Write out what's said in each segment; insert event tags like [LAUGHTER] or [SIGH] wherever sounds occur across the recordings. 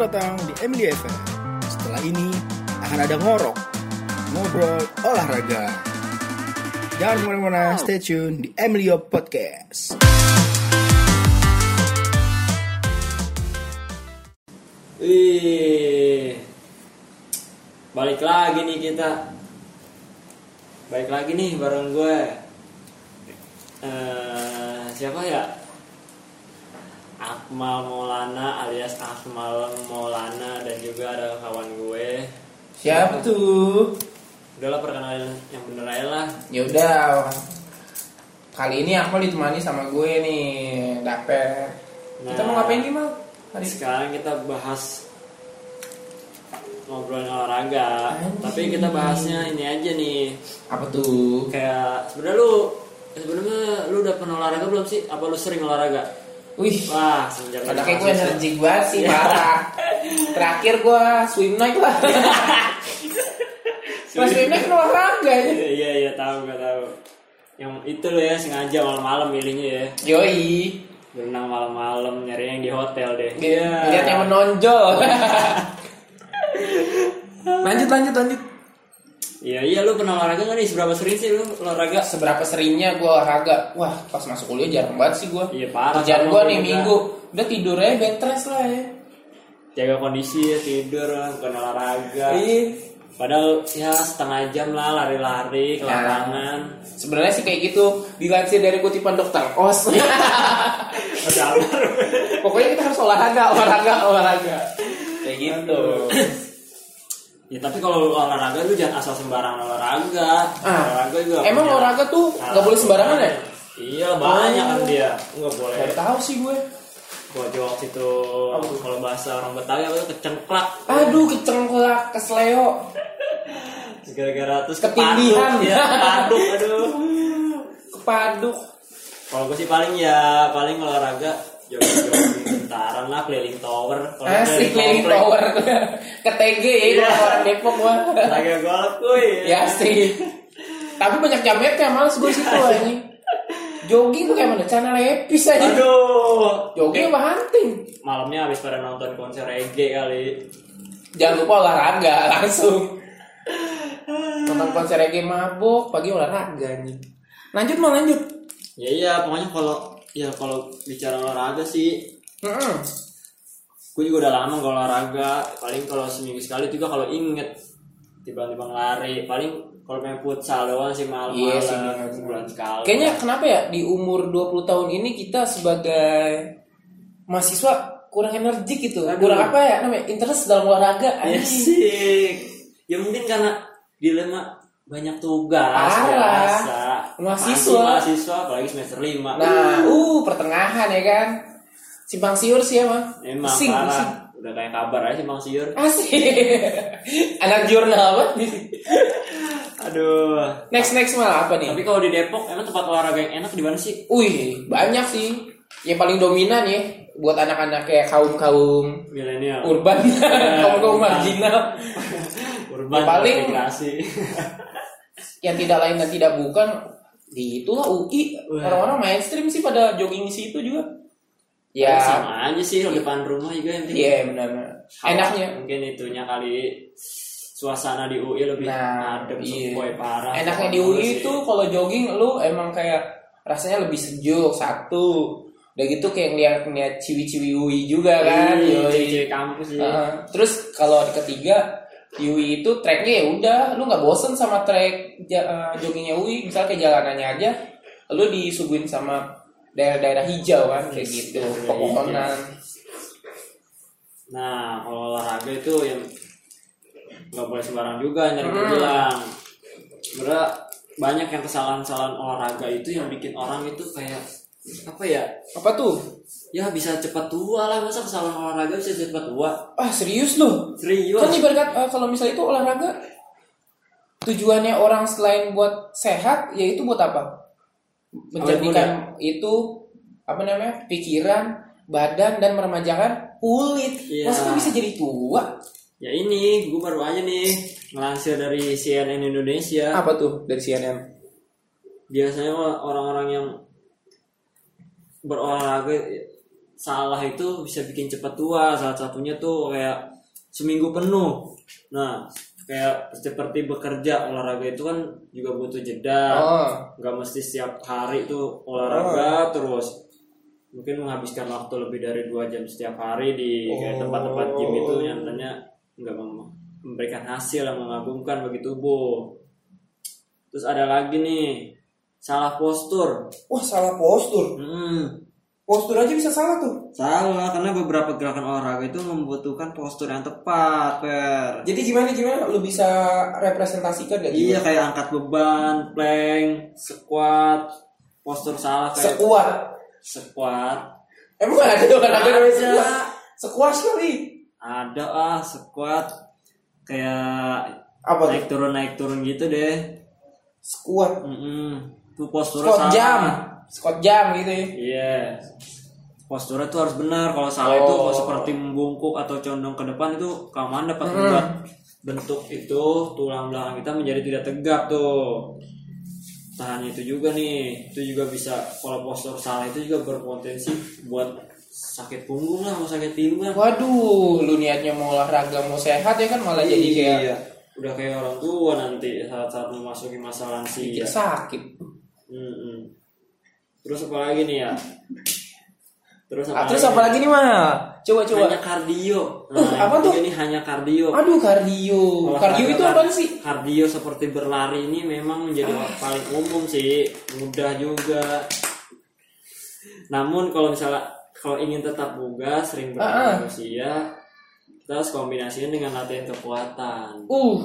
Selamat datang di Emily FM. Setelah ini akan ada ngorok, ngobrol olahraga. Jangan ke mana-mana, stay tune di Emilio Podcast. Wih, balik lagi nih kita. Balik lagi nih bareng gue. Eh, siapa ya? Akmal Maulana alias Akmal Maulana dan juga ada kawan gue. Siapa tuh? Udahlah perkenalan yang bener aja lah. Ya udah. Kali ini Akmal ditemani sama gue nih, Daper. Kita Nah. mau ngapain nih, Mal? Hari? Sekarang kita bahas ngobrolin olahraga. Anjing. Tapi kita bahasnya ini aja nih. Apa tuh? kayak sebenarnya lu sebenarnya lu udah pernah olahraga belum sih? Apa lu sering olahraga? Wih, Wah, lu kayak gue energik banget sih, Iya. parah. Terakhir gue swim night lah. [LAUGHS] Pas swim night olahraga ya. Iya, iya, iya, tahu gak tahu. Yang itu lo ya sengaja malam-malam milihnya ya. Yoi. Berenang malam-malam nyari yang di hotel deh. Lihat yang menonjol. [LAUGHS] lanjut, lanjut, lanjut. Iya, iya lu pernah olahraga gak nih? Seberapa sering sih lu olahraga? Seberapa seringnya gue olahraga? Wah, pas masuk kuliah jarang banget sih gue. Iya, parah. Kerjaan gue gua nih juga. minggu udah tidur aja bed rest lah ya. Jaga kondisi ya, tidur, bukan olahraga. Iya. Padahal ya setengah jam lah lari-lari ke Ya. lapangan. Sebenarnya sih kayak gitu dilansir dari kutipan dokter Os. [LAUGHS] Aman. Pokoknya kita harus olahraga, olahraga, olahraga. Kayak gitu. Ya tapi kalau olahraga lu jangan asal sembarangan olahraga. Ah, olahraga juga. Emang punya olahraga tuh nggak boleh sembarangan ya? Iya banyak kan Oh. dia. Enggak boleh. Gak tahu sih gue. Gua waktu itu kalau bahasa orang Betawi apa tuh kecengklak. Aduh, kecengklak, kesleo. [LAUGHS] Gara-gara terus Ketindihan. Ya, kepaduk aduh. Kepaduk. Kalau gue sih paling ya paling olahraga jogging-jogging bentaran lah keliling tower. Kalau Asik keliling komplek, tower. Ke TG ya, Iya. kalau orang Depok gua. Olahraga golf kuy. Ya sih. Tapi banyak jametnya, males gue situ anjing. Jogging tuh kayak mana? Channel epis aja. Aduh. Jogging apa hunting? Malamnya habis pada nonton konser reggae kali. Jangan lupa olahraga [LAUGHS] langsung. Nonton konser reggae mabok, pagi olahraga anjing. Lanjut mau lanjut. Ya iya, pokoknya kalau ya kalau bicara olahraga sih, Heeh. gue juga udah lama gak olahraga. Paling kalau seminggu sekali juga kalau inget tiba-tiba lari. Paling kalau main futsal doang sih malam-malam Iya sih, sebulan sekali. Kayaknya kenapa ya di umur 20 tahun ini kita sebagai mahasiswa kurang energik gitu. Aduh. Kurang apa ya namanya? Interest dalam olahraga ya anjing. sih. Ya mungkin karena dilema banyak tugas biasa. Mahasiswa. Mahasiswa apalagi semester 5. Nah, uh pertengahan ya kan. Simpang siur sih emang. Emang Pusing, parah. Udah kayak kabar aja Bang Siur. Asik. [LAUGHS] Anak jurnal apa? [LAUGHS] Aduh. Next next malah apa nih? Tapi kalau di Depok emang tempat olahraga yang enak di mana sih? Wih, banyak sih. Yang paling dominan ya buat anak-anak kayak kaum-kaum Milenial. urban, [LAUGHS] kaum-kaum marginal Urban Ya, paling- yang tidak lain dan tidak bukan di itulah UI. Orang-orang mainstream sih pada jogging di situ juga. Ya, Ya, sama aja sih di depan rumah juga yang iya benar. Enaknya Mungkin itunya kali suasana di UI lebih Nah, adem iya. sepoi parah. Enaknya di UI itu kalau jogging lu emang kayak rasanya lebih sejuk satu. Udah gitu kayak ngeliat ngeliat ciwi-ciwi UI juga kan. Iya, Yoi. cewek kampus sih. Heeh. terus kalau di ketiga di UI itu treknya ya udah lu nggak bosen sama trek eh, joggingnya UI misalnya kayak jalanannya aja lu disuguhin sama daerah-daerah hijau kan kayak gitu Daerah pepohonan Nah, kalau olahraga itu yang nggak boleh sembarang juga yang Hmm. bilang. Sebenarnya banyak yang kesalahan-kesalahan olahraga itu yang bikin orang itu kayak apa ya? apa tuh Ya bisa cepat tua lah masa kesalahan olahraga bisa cepat tua. ah serius lu Serius. kan ibarat eh, kalau misalnya itu olahraga tujuannya orang selain buat sehat yaitu buat apa menjadikan itu apa namanya pikiran badan dan meremajakan kulit. Iya. masa bisa jadi tua? Ya ini, gue baru aja nih ngelansir dari CNN Indonesia. apa tuh dari CNN Biasanya orang-orang yang berolahraga salah itu bisa bikin cepat tua. Salah satunya tuh kayak seminggu penuh. Nah kayak seperti bekerja olahraga itu kan juga butuh jeda Oh. nggak mesti setiap hari tuh olahraga terus mungkin menghabiskan waktu lebih dari dua jam setiap hari di Oh. tempat-tempat gym itu nyatanya nggak mem- memberikan hasil yang mengagumkan bagi tubuh terus ada lagi nih salah postur Wah salah postur. hmm, Postur aja bisa salah tuh. salah karena beberapa gerakan olahraga itu membutuhkan postur yang tepat per Jadi gimana gimana? Lu bisa representasikan gak iya gimana? kayak angkat beban plank squat postur salah kayak Sekuat. squat Emang ada olahraga namanya Ada. sekuat? Sekuat kali. ada ah squat kayak Apa tuh? naik turun naik turun gitu deh Sekuat. Mm-mm. tuh posturnya Squat salah jam. Squat jam gitu ya. iya posturnya tuh harus benar kalau salah itu Oh. seperti membungkuk atau condong ke depan itu keamanan dapat membuat bentuk itu tulang belakang kita menjadi tidak tegak tuh tak hanya itu juga nih itu juga bisa kalau postur salah itu juga berpotensi buat sakit punggung lah mau sakit timbang Waduh, lu niatnya mau olahraga mau sehat ya kan malah jadi kayak Iya. udah kayak orang tua nanti saat-saat memasuki masa lansia sakit. Terus apa lagi nih ya terus Ah, apa terus lagi? apa lagi nih mah? Coba coba. hanya kardio Uh, yang apa tuh? nih hanya kardio Aduh kardio. Olahraga Kardio itu kar- apa sih? Kardio seperti berlari ini memang menjadi Ah. paling umum sih, mudah juga. Namun kalau misalnya kalau ingin tetap bugar, sering Ah, ah. bertambah usia, kita harus kombinasikan dengan latihan kekuatan. Uh.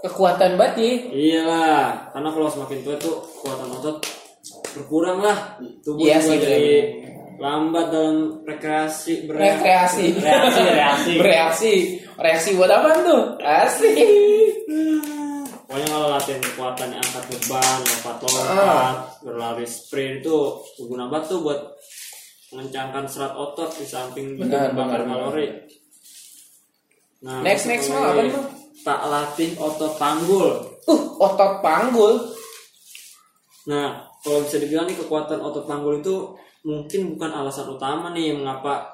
Kekuatan ya. Iyalah, karena kalau semakin tua tuh kekuatan otot berkurang lah. Tubuh Iya sih, jadi lambat dalam rekreasi, ber- Rekreasi. reaksi, reaksi. [LAUGHS] Bereaksi. Reaksi buat apa tuh? Asik. Pokoknya kalau latihan kekuatan angkat beban, lompat-lompat, Ah. berlari sprint itu berguna banget tuh buat mengencangkan serat otot di samping Benar, benar, kalori. Nah, Next, next, Mal, apa nih? Tak latih otot panggul. Uh, otot panggul. Nah, kalau bisa dibilang nih kekuatan otot panggul itu mungkin bukan alasan utama nih mengapa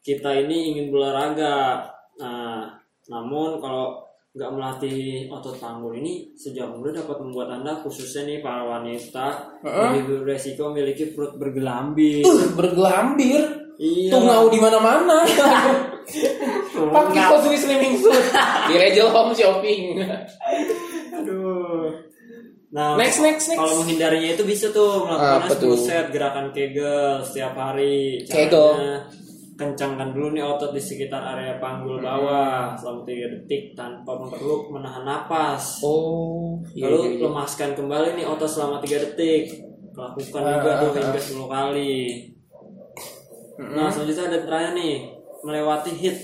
kita ini ingin berolahraga. Nah, namun kalau nggak melatih otot panggul ini sejak muda dapat membuat anda khususnya nih para wanita Heeh. lebih beresiko memiliki perut bergelambir. Uh, bergelambir. Iya. Tungau di mana-mana. [LAUGHS] Pakai kostum slimming suit di Rachel Home Shopping. Aduh. Nah, Next, next, next. Kalau menghindarinya itu bisa tuh melakukan? 10 set gerakan Kegel setiap hari. Kegel. Caranya, kencangkan dulu nih otot di sekitar area panggul bawah selama 3 detik tanpa perlu menahan napas. Oh, iya, Lalu iya, iya. lemaskan kembali nih otot selama 3 detik. Lakukan juga Ah, tuh ah, hingga 10 kali. Nah, selanjutnya ada terakhir nih, melewati hit.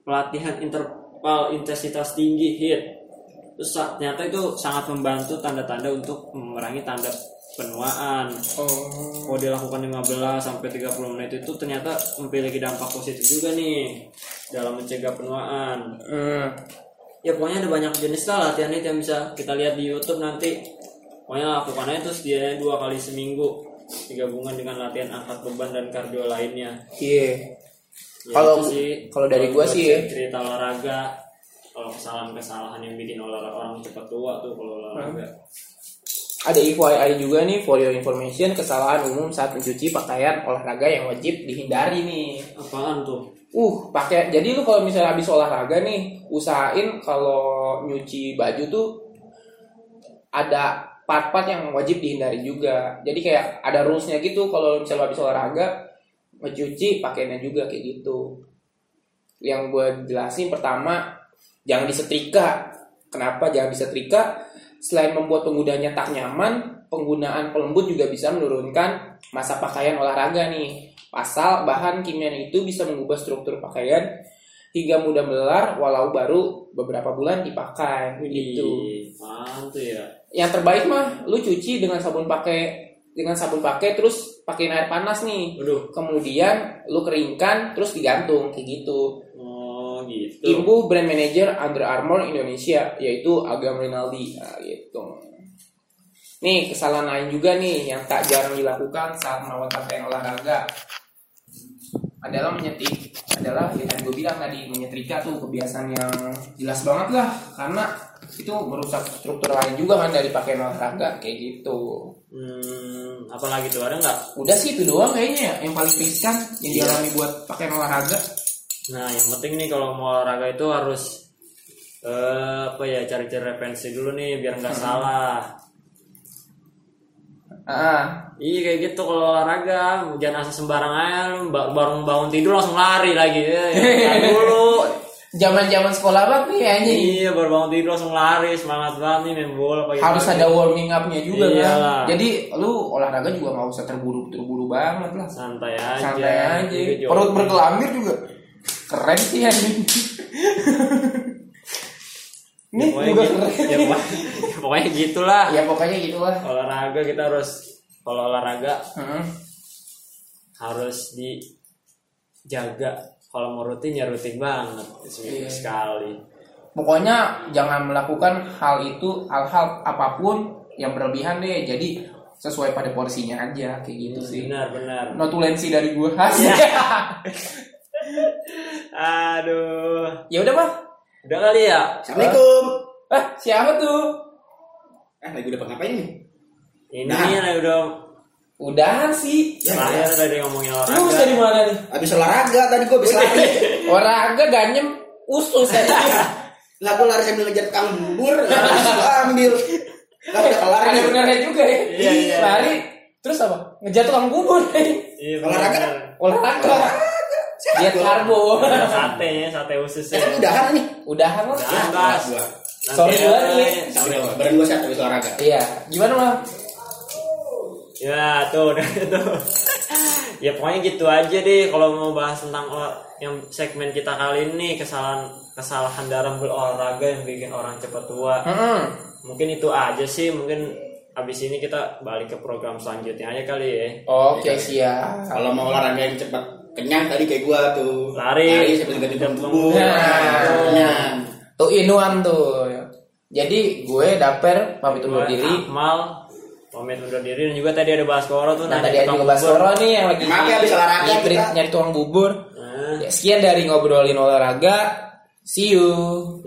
Pelatihan interval intensitas tinggi hit. Terus ternyata itu sangat membantu tanda-tanda untuk mengurangi tanda penuaan. Oh. Kalau dilakukan 15 sampai 30 menit itu ternyata memiliki dampak positif juga nih dalam mencegah penuaan. Hmm. Ya pokoknya ada banyak jenis lah latihan itu yang bisa kita lihat di YouTube nanti. Pokoknya lakukan aja terus dia dua kali seminggu digabungkan dengan latihan angkat beban dan kardio lainnya. Iya. Ya, Kalau- kalau dari gua sih ya. cerita olahraga kalau kesalahan-kesalahan yang bikin olahraga orang cepat tua tuh kalau olahraga. Ada FYI juga nih for your information kesalahan umum saat mencuci pakaian olahraga yang wajib dihindari nih. Apaan tuh? Uh, pakai jadi lu kalau misalnya habis olahraga nih, usahain kalau nyuci baju tuh ada part-part yang wajib dihindari juga. Jadi kayak ada rulesnya gitu kalau misalnya habis olahraga mencuci pakaiannya juga kayak gitu. Yang gue jelasin pertama jangan disetrika. Kenapa jangan disetrika? Selain membuat penggunanya tak nyaman, penggunaan pelembut juga bisa menurunkan masa pakaian olahraga nih. Pasal bahan kimia itu bisa mengubah struktur pakaian hingga mudah melar walau baru beberapa bulan dipakai gitu. Tuh ya? Yang terbaik mah lu cuci dengan sabun pakai dengan sabun pakai terus pakai air panas nih. Waduh. Kemudian lu keringkan terus digantung kayak gitu. Oh gitu. Imbu brand manager Under Armour Indonesia yaitu Agam Rinaldi nah, gitu. nih kesalahan lain juga nih yang tak jarang dilakukan saat melawan pakaian olahraga adalah menyetik adalah yang tadi gue bilang tadi menyetrika tuh kebiasaan yang jelas banget lah karena itu merusak struktur lain juga kan dari pakaian olahraga kayak gitu Hmm, apalagi tuh ada nggak? udah sih itu doang kayaknya ya, yang paling riskan yang dialami buat pakaian olahraga Nah, yang penting nih kalau mau olahraga itu harus eh apa ya cari-cari referensi dulu nih biar nggak salah. ah Iya kayak gitu kalau olahraga jangan asal sembarang aja lu ba- baru bangun tidur langsung lari lagi [LAUGHS] ya, ya, dulu. zaman zaman sekolah banget nih anjing iya baru bangun tidur langsung lari semangat banget nih main bola pagi harus ada warming up-nya juga Iyalah. kan. Jadi lu olahraga juga nggak usah terburu terburu banget lah. santai aja. Santai aja. Juga Perut jogging. berkelambir juga keren sih anjing. [LAUGHS] Ini Pokoknya juga gitu, keren. ya, pokoknya, pokoknya gitulah. Ya pokoknya gitulah. Olahraga kita harus kalau olahraga Hmm. harus dijaga. Kalau mau rutin ya rutin banget seminggu Iya. sekali. Pokoknya jangan melakukan hal itu hal-hal apa pun yang berlebihan deh. Jadi sesuai pada porsinya aja kayak gitu sih. Benar benar. Notulensi dari gua. [LAUGHS] Aduh. ya udah mah. Udah kali ya. Assalamualaikum. Ah, siapa tuh? Eh, lagi udah ngapain nih? Ini Nah. yang udah Udahan sih. Ya, terakhir tadi ngomongin Lu olahraga. bisa di mana nih? Abis olahraga tadi gue abis lari. [LAUGHS] Olahraga ganyem usus ya. [LAUGHS] Lah gue lari sambil ngejar tukang bubur, habis gua ambil. Lah udah kelar Ada nih. benernya juga ya. Iya, iya. Lari terus apa? Ngejar tukang bubur. Iya, Olahraga. Olahraga. Diet karbo. Sate ya, sate usus Eh, ya. udahan nih. Udahan lah. Udahan, Bas. Sorry banget nih. Udah, badan gue sehat abis olahraga. Iya. Gimana mah? Ya tuh udah tuh. ya pokoknya gitu aja deh kalau mau bahas tentang yang segmen kita kali ini kesalahan kesalahan dalam berolahraga yang bikin orang cepat tua. Hmm. Mungkin itu aja sih mungkin abis ini kita balik ke program selanjutnya aja kali ya. Oke siap. Kalau mau olahraga yang cepat kenyang tadi kayak gua tuh. Lari. sambil ganti bubur. Nah. Kenyang. Tuh inuan tuh. Jadi gue Daper pamit undur diri. Akmal pamit undur diri dan juga tadi ada Baskoro tuh Nah tadi ada juga bubur. Baskoro nih yang lagi Maaf habis olahraga kita. nyari tukang bubur. Nah. Ya, sekian dari ngobrolin olahraga. See you.